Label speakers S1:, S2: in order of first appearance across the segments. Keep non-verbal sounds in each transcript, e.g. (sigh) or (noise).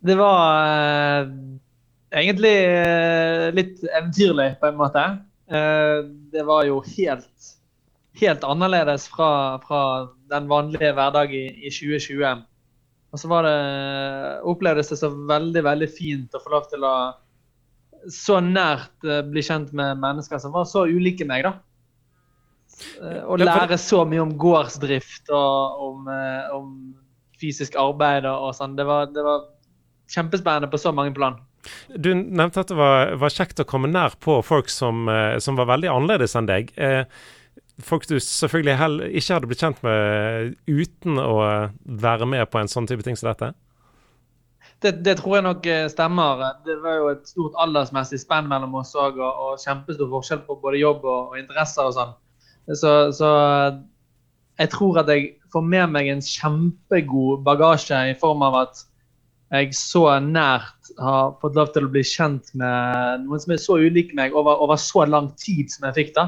S1: Det var eh, egentlig eh, litt eventyrlig, på en måte. Eh, det var jo helt, helt annerledes fra, fra den vanlige hverdag i, i 2020. Og så var det, opplevdes det så veldig, veldig fint å få lov til å så nært bli kjent med mennesker som var så ulike meg, da. Å lære så mye om gårdsdrift og om, om fysisk arbeid og, og sånn. Det var, det var kjempespennende på så mange plan.
S2: Du nevnte at det var, var kjekt å komme nær på folk som, eh, som var veldig annerledes enn deg. Eh, folk du selvfølgelig heller ikke hadde blitt kjent med uten å være med på en sånn type ting som dette?
S1: Det, det tror jeg nok eh, stemmer. Det var jo et stort aldersmessig spenn mellom oss òg, og, og kjempestor forskjell på både jobb og, og interesser og sånn. Så, så jeg tror at jeg får med meg en kjempegod bagasje i form av at jeg så nært har fått lov til å bli kjent med noen som er så ulik meg over, over så lang tid som jeg fikk. da.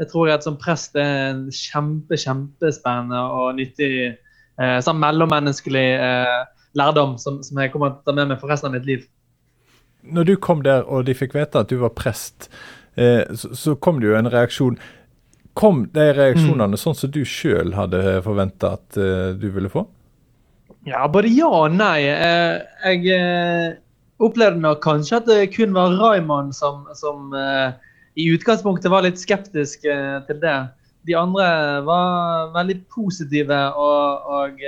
S1: Jeg tror at som prest er en kjempe, kjempespennende og nyttig eh, sånn mellommenneskelig eh, lærdom som, som, jeg kommer til å ta med meg for resten av mitt liv.
S3: Når du kom der og de fikk vite at du var prest, eh, så, så, kom det jo en reaksjon. Kom de reaksjonene mm. sånn som du sjøl hadde forventa at eh, du ville få?
S1: Ja, både ja og nei. Eh, jeg eh, opplevde nok kanskje at det kun var Raymond som, som eh, i utgangspunktet var litt skeptisk til det. De andre var veldig positive og, og,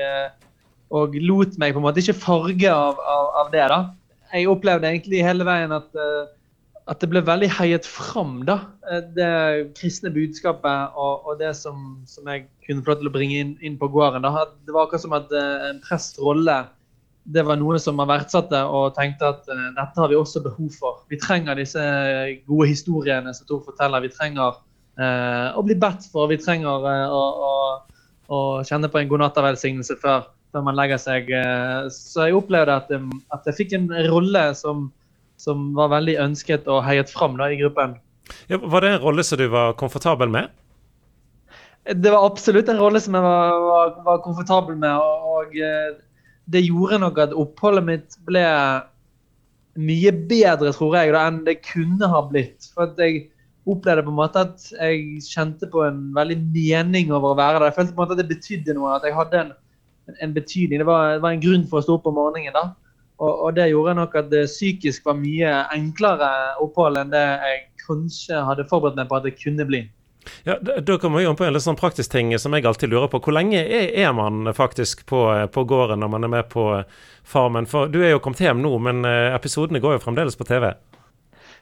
S1: og lot meg på en måte ikke farge av, av, av, det. da. Jeg opplevde egentlig hele veien at at det ble veldig heiet fram, da. Eh, det kristne budskapet og, og det som, som, jeg kunne få til å bringe inn, inn, på gården. Da. Det var akkurat som at uh, en prests rolle det var noe som man verdsatte og tenkte at uh, dette har vi også behov for. Vi trenger disse gode historiene som Tor forteller. Vi trenger uh, å bli bedt for. Vi trenger å, å, å, kjenne på en godnattavelsignelse før, før man legger seg. så jeg opplevde at, at jeg fikk en rolle som som var veldig ønsket og heiet fram da, i gruppen.
S2: Ja, var det en rolle som du var komfortabel med?
S1: Det var absolutt en rolle som jeg var, var, var komfortabel med. Og, og, eh, det gjorde nok at oppholdet mitt ble mye bedre, tror jeg, da, enn det kunne ha blitt. For jeg opplevde på en måte at jeg kjente på en veldig mening over å være der. Jeg følte på en måte at det betydde noe, at jeg hadde en, en betydning. Det var, det var en grunn for å stå opp om morgenen. da. Og, og, det gjorde nok at det psykisk var mye enklere opphold enn det jeg kanskje hadde forberedt meg på at det kunne bli.
S2: Ja, Da kommer vi om på en litt sånn praktisk ting som jeg alltid lurer på. Hvor lenge er, er man faktisk på, på, gården når man er med på Farmen? For Du er jo kommet hjem nå, men eh, episodene går jo fremdeles på TV?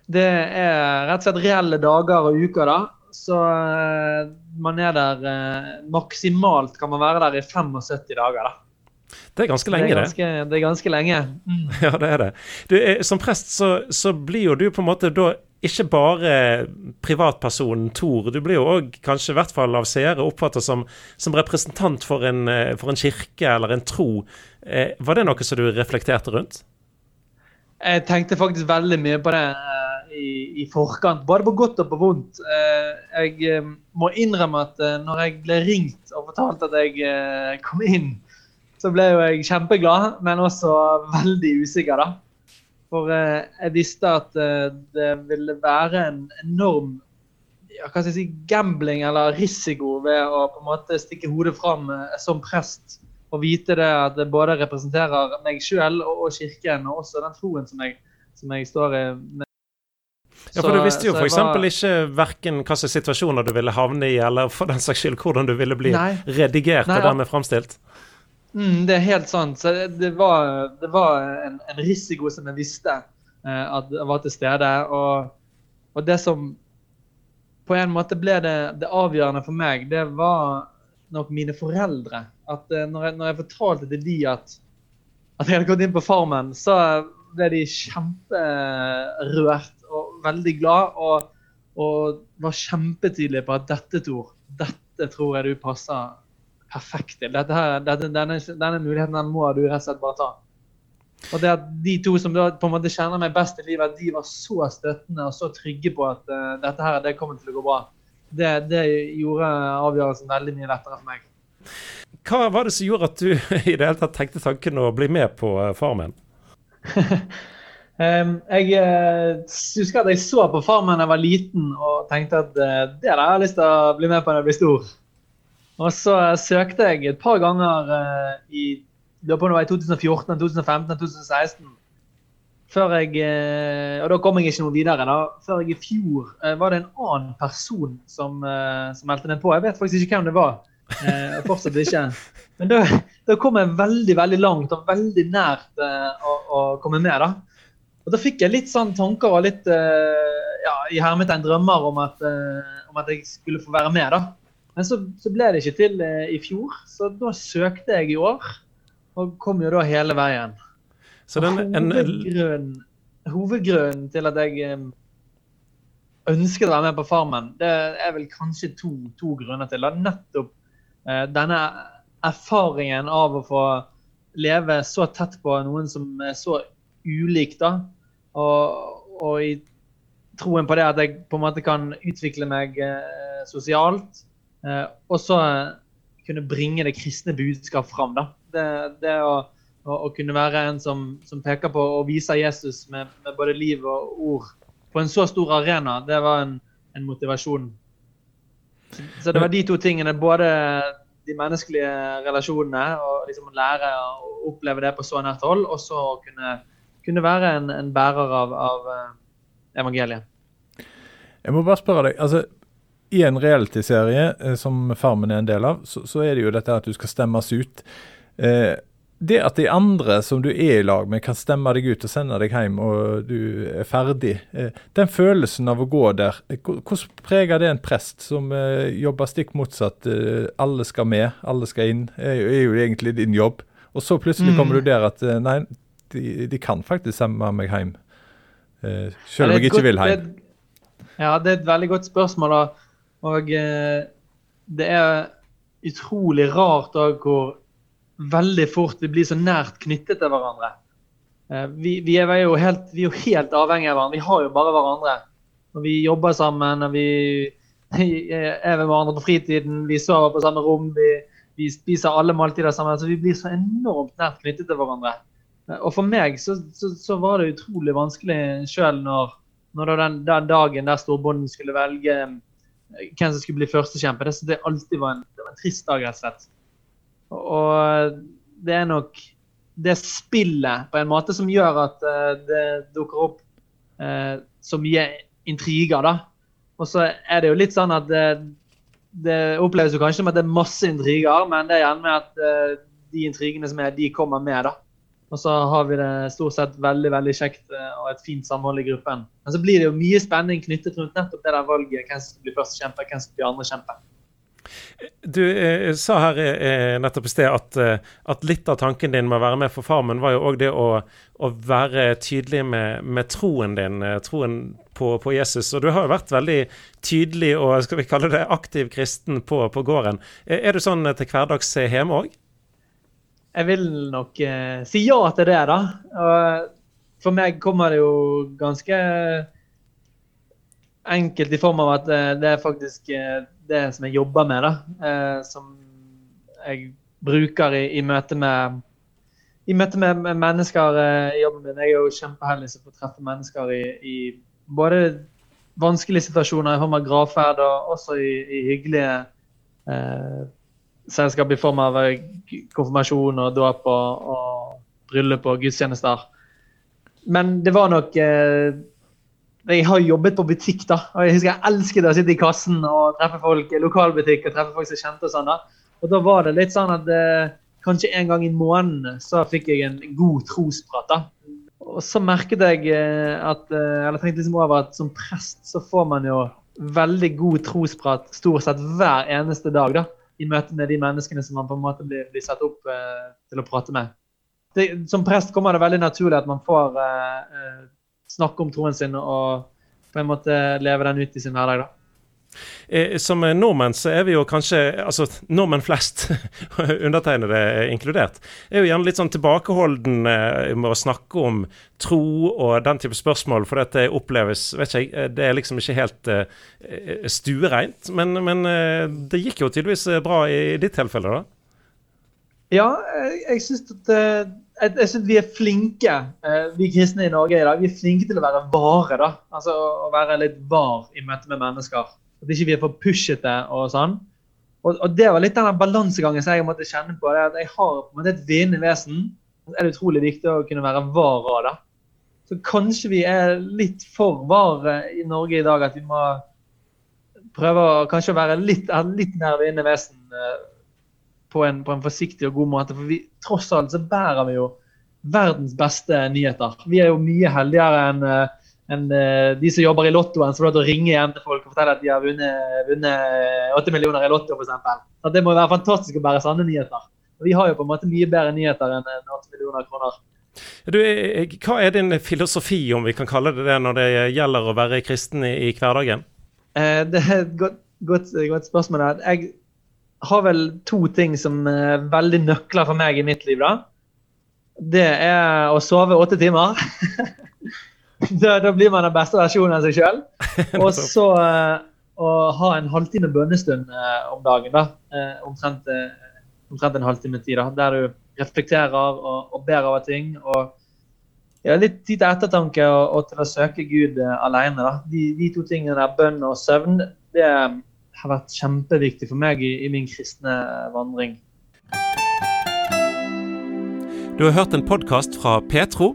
S1: Det er rett og slett reelle dager og uker, da. Så eh, man er der eh, Maksimalt kan man være der i 75 dager, da.
S2: Det er ganske lenge, det.
S1: Er ganske, det. det er ganske lenge. Mm. (laughs)
S2: Ja, det er det. Du, som prest så, så, blir jo du på en måte da ikke bare privatpersonen Tor, du blir jo òg kanskje i hvert fall av seere oppfattet som, som representant for en, eh, for en, kirke eller en tro. Eh, var det noe som du reflekterte rundt?
S1: Jeg tenkte faktisk veldig mye på det eh, i, i, forkant, både på godt og på vondt. Eh, jeg eh, må innrømme at eh, når jeg ble ringt og fortalt at jeg kom inn så ble jo jeg kjempeglad, men også veldig usikker, da. For eh, jeg visste at eh, det ville være en enorm ja, hva skal jeg si, gambling eller risiko ved å på en måte stikke hodet fram eh, som prest og vite det at det både representerer meg sjøl og, og, kirken, og også den troen som jeg, som jeg står i.
S2: Ja, for Du visste jo f.eks. Var... ikke verken slags situasjoner du ville havne i, eller for den saks skyld hvordan du ville bli Nei. redigert Nei, og dermed framstilt?
S1: Mm, det er helt sant. Så det var, det var en, en, risiko som jeg visste eh, at var til stede. Og, og, det som på en måte ble det, det, avgjørende for meg, det var nok mine foreldre. At eh, når, jeg, når, jeg, fortalte til de at, at jeg hadde gått inn på Farmen, så ble de kjemperørt og veldig glad. Og, og var kjempetydelige på at dette, Tor, dette tror jeg du passer perfekt til. Denne, denne, muligheten den må du rett og slett bare ta. Og det at De to som på en måte kjenner meg best i livet, de var så støttende og så trygge på at uh, dette her, det kommer til å gå bra, det, det gjorde avgjørelsen veldig mye lettere for meg.
S2: Hva var det som gjorde at du (laughs) i det hele tatt tenkte tanken å bli med på uh, Farmen? (laughs)
S1: um, jeg uh, husker at jeg så på Farmen da jeg var liten og tenkte at uh, det der har jeg lyst til å bli med på når jeg blir stor. Og så uh, søkte jeg et par ganger var i 2014, 2015, 2016. Før jeg, og da kom jeg ikke noe videre. da. Før jeg i fjor var det en annen person som, som meldte meg på. Jeg vet faktisk ikke hvem det var. Eh, fortsatt ikke. Men da, da, kom jeg veldig veldig langt og veldig nært eh, å, å, komme med. da. Og Da fikk jeg litt sånn tanker og litt eh, ja, i hermetegn drømmer om at, eh, om at, jeg skulle få være med. da. Men så, så ble det ikke til eh, i fjor, så da søkte jeg i år. Og kom jo da hele veien. Så den, en, hovedgrunnen, hovedgrunnen til at jeg eh, ønsket å være med på Farmen, det er vel kanskje to, to grunner til. Da. Nettopp Eh, denne erfaringen av å få leve så tett på noen som er så ulik, da, og, og, i troen på det at jeg på en måte kan utvikle meg eh, sosialt, og så kunne bringe det kristne budskap fram. da. Det, det å, å, å, kunne være en som, som, peker på og viser Jesus med, med, både liv og ord på en så stor arena, det var en, en motivasjon så det var de to tingene. Både de menneskelige relasjonene og liksom lære å oppleve det på så nært hold, og så kunne, kunne være en, en, bærer av, av uh, evangeliet.
S3: Jeg må bare spørre deg. altså i en realityserie eh, som Farmen er en del av, så, så, er det jo dette at du skal stemmes ut. Eh, det at de andre som du er i lag med, kan stemme deg ut og sende deg hjem, og du er ferdig, eh, den følelsen av å gå der, eh, hvordan preger det en prest som eh, jobber stikk motsatt? Alle skal med, alle skal inn, er jo egentlig din jobb. Og så plutselig kommer mm. du der at nei, de, de kan faktisk sende meg hjem. Selv om jeg ikke godt, vil hjem.
S1: Det, ja, det er et veldig godt spørsmål. Og, og det er utrolig rart da hvor veldig fort vi blir så nært knyttet til hverandre. Eh, vi, vi, er jo helt, vi er jo helt avhengige av hverandre. Vi har jo bare hverandre. Når vi jobber sammen, når (laughs) vi er med hverandre på fritiden, vi sover på samme rom, vi, vi spiser alle måltider sammen. så Vi blir så enormt nært knyttet til hverandre. Eh, og For meg så, så, så var det utrolig vanskelig sjøl når, når den, den, dagen der storbonden skulle velge eh, hvem som skulle bli førstekjempe. Det, det alltid var en, det var en trist dag, rett og slett. Og det er nok det spillet på en måte som gjør at uh, det dukker opp uh, så mye intriger, da. Og så er det jo litt sånn at det, det oppleves jo kanskje som at det er masse intriger, men det er gjerne med at uh, de intrigene som er, de kommer med, da. Og så har vi det stort sett veldig veldig kjekt og et fint samhold i gruppen. Men så blir det jo mye spenning knyttet rundt nettopp det der valget. Hvem som blir første kjempe, hvem som blir andre kjempe.
S2: Du eh, sa her eh, nettopp i sted at, eh, at, litt av tanken din med å være med for Farmen var jo òg det å, å, være tydelig med, med troen din, eh, troen på, på, Jesus. Og du har jo vært veldig tydelig og skal vi kalle det aktiv kristen på, på gården. Er du sånn til hverdags hjemme òg?
S1: Jeg vil nok eh, si ja til det, da. Og for meg kommer det jo ganske enkelt i form av at eh, det er faktisk det som jeg jobber med, da. Eh, som jeg bruker i, i møte med i møte med mennesker eh, i jobben min. Jeg er jo kjempeheldig som får treffe mennesker i, i, både vanskelige situasjoner i form av gravferd, og også i, i hyggelige eh, selskap i form av eh, konfirmasjon og dåp og, og bryllup og gudstjenester. Men det var nok eh, jeg har jobbet på butikk, da. Og jeg husker jeg elsket å sitte i kassen og treffe folk i lokalbutikk og treffe folk som kjente og sånn. da. Og da var det litt sånn at eh, kanskje en gang i måneden så fikk jeg en god trosprat. da. Og så merket jeg eh, at eh, Eller tenkte liksom over at som prest så får man jo veldig god trosprat stort sett hver eneste dag. da, I møte med de menneskene som man på en måte blir, blir satt opp eh, til å prate med. Det, som prest kommer det veldig naturlig at man får eh, eh snakke om troen sin og på en måte leve den ut i sin hverdag. da.
S2: Eh, som nordmenn så er vi jo kanskje Altså nordmenn flest, (laughs) undertegnede inkludert, er jo gjerne litt sånn tilbakeholden eh, med å snakke om tro og den type spørsmål, for dette oppleves vet ikke eh, Det er liksom ikke helt stuereint. Men, men det gikk jo tydeligvis bra i ditt tilfelle, da?
S1: Ja, jeg, syns at jeg, synes vi er flinke, vi kristne i Norge i dag, vi er flinke til å være vare. da. Altså Å være litt var i møte med mennesker. At ikke vi er for pushete og sånn. Og, og det var litt den balansegangen som jeg måtte kjenne på. at Jeg har på en måte et vinnende vesen. Så er utrolig viktig å kunne være var av det. Så kanskje vi er litt for var i Norge i dag. At vi må prøve å kanskje være litt, litt mer vinnende vesen eh, på en, på en, forsiktig og god måte. For vi, tross alt så bærer vi jo verdens beste nyheter. Vi er jo mye heldigere enn enn uh, de som jobber i Lottoen, som får ringe hjem til folk og fortelle at de har vunnet, vunnet 8 millioner i Lotto, f.eks. Det må være fantastisk å bære sanne nyheter. Vi har jo på en måte mye bedre nyheter enn 8 millioner kroner.
S2: Du, eh, hva er din filosofi, om vi kan kalle det det, når det gjelder å være kristen i, i hverdagen?
S1: Eh, det er et godt, godt, godt spørsmål. Jeg har vel to ting som er veldig nøkler for meg i mitt liv. da. Det er å sove åtte timer. (laughs) (laughs) da, da, blir man den beste versjonen av seg sjøl. (laughs) Og så uh, å ha en halvtime bønnestund uh, om dagen. da, uh, omtrent, omtrent, en halvtime tid. da, Der du reflekterer og, og ber over ting. og ja, Litt tid til ettertanke og, og, til å søke Gud alene. da. De, de, to tingene der, bønn og søvn, det har vært kjempeviktig for meg i, i min kristne vandring.
S2: Du har hørt en podkast fra Petro.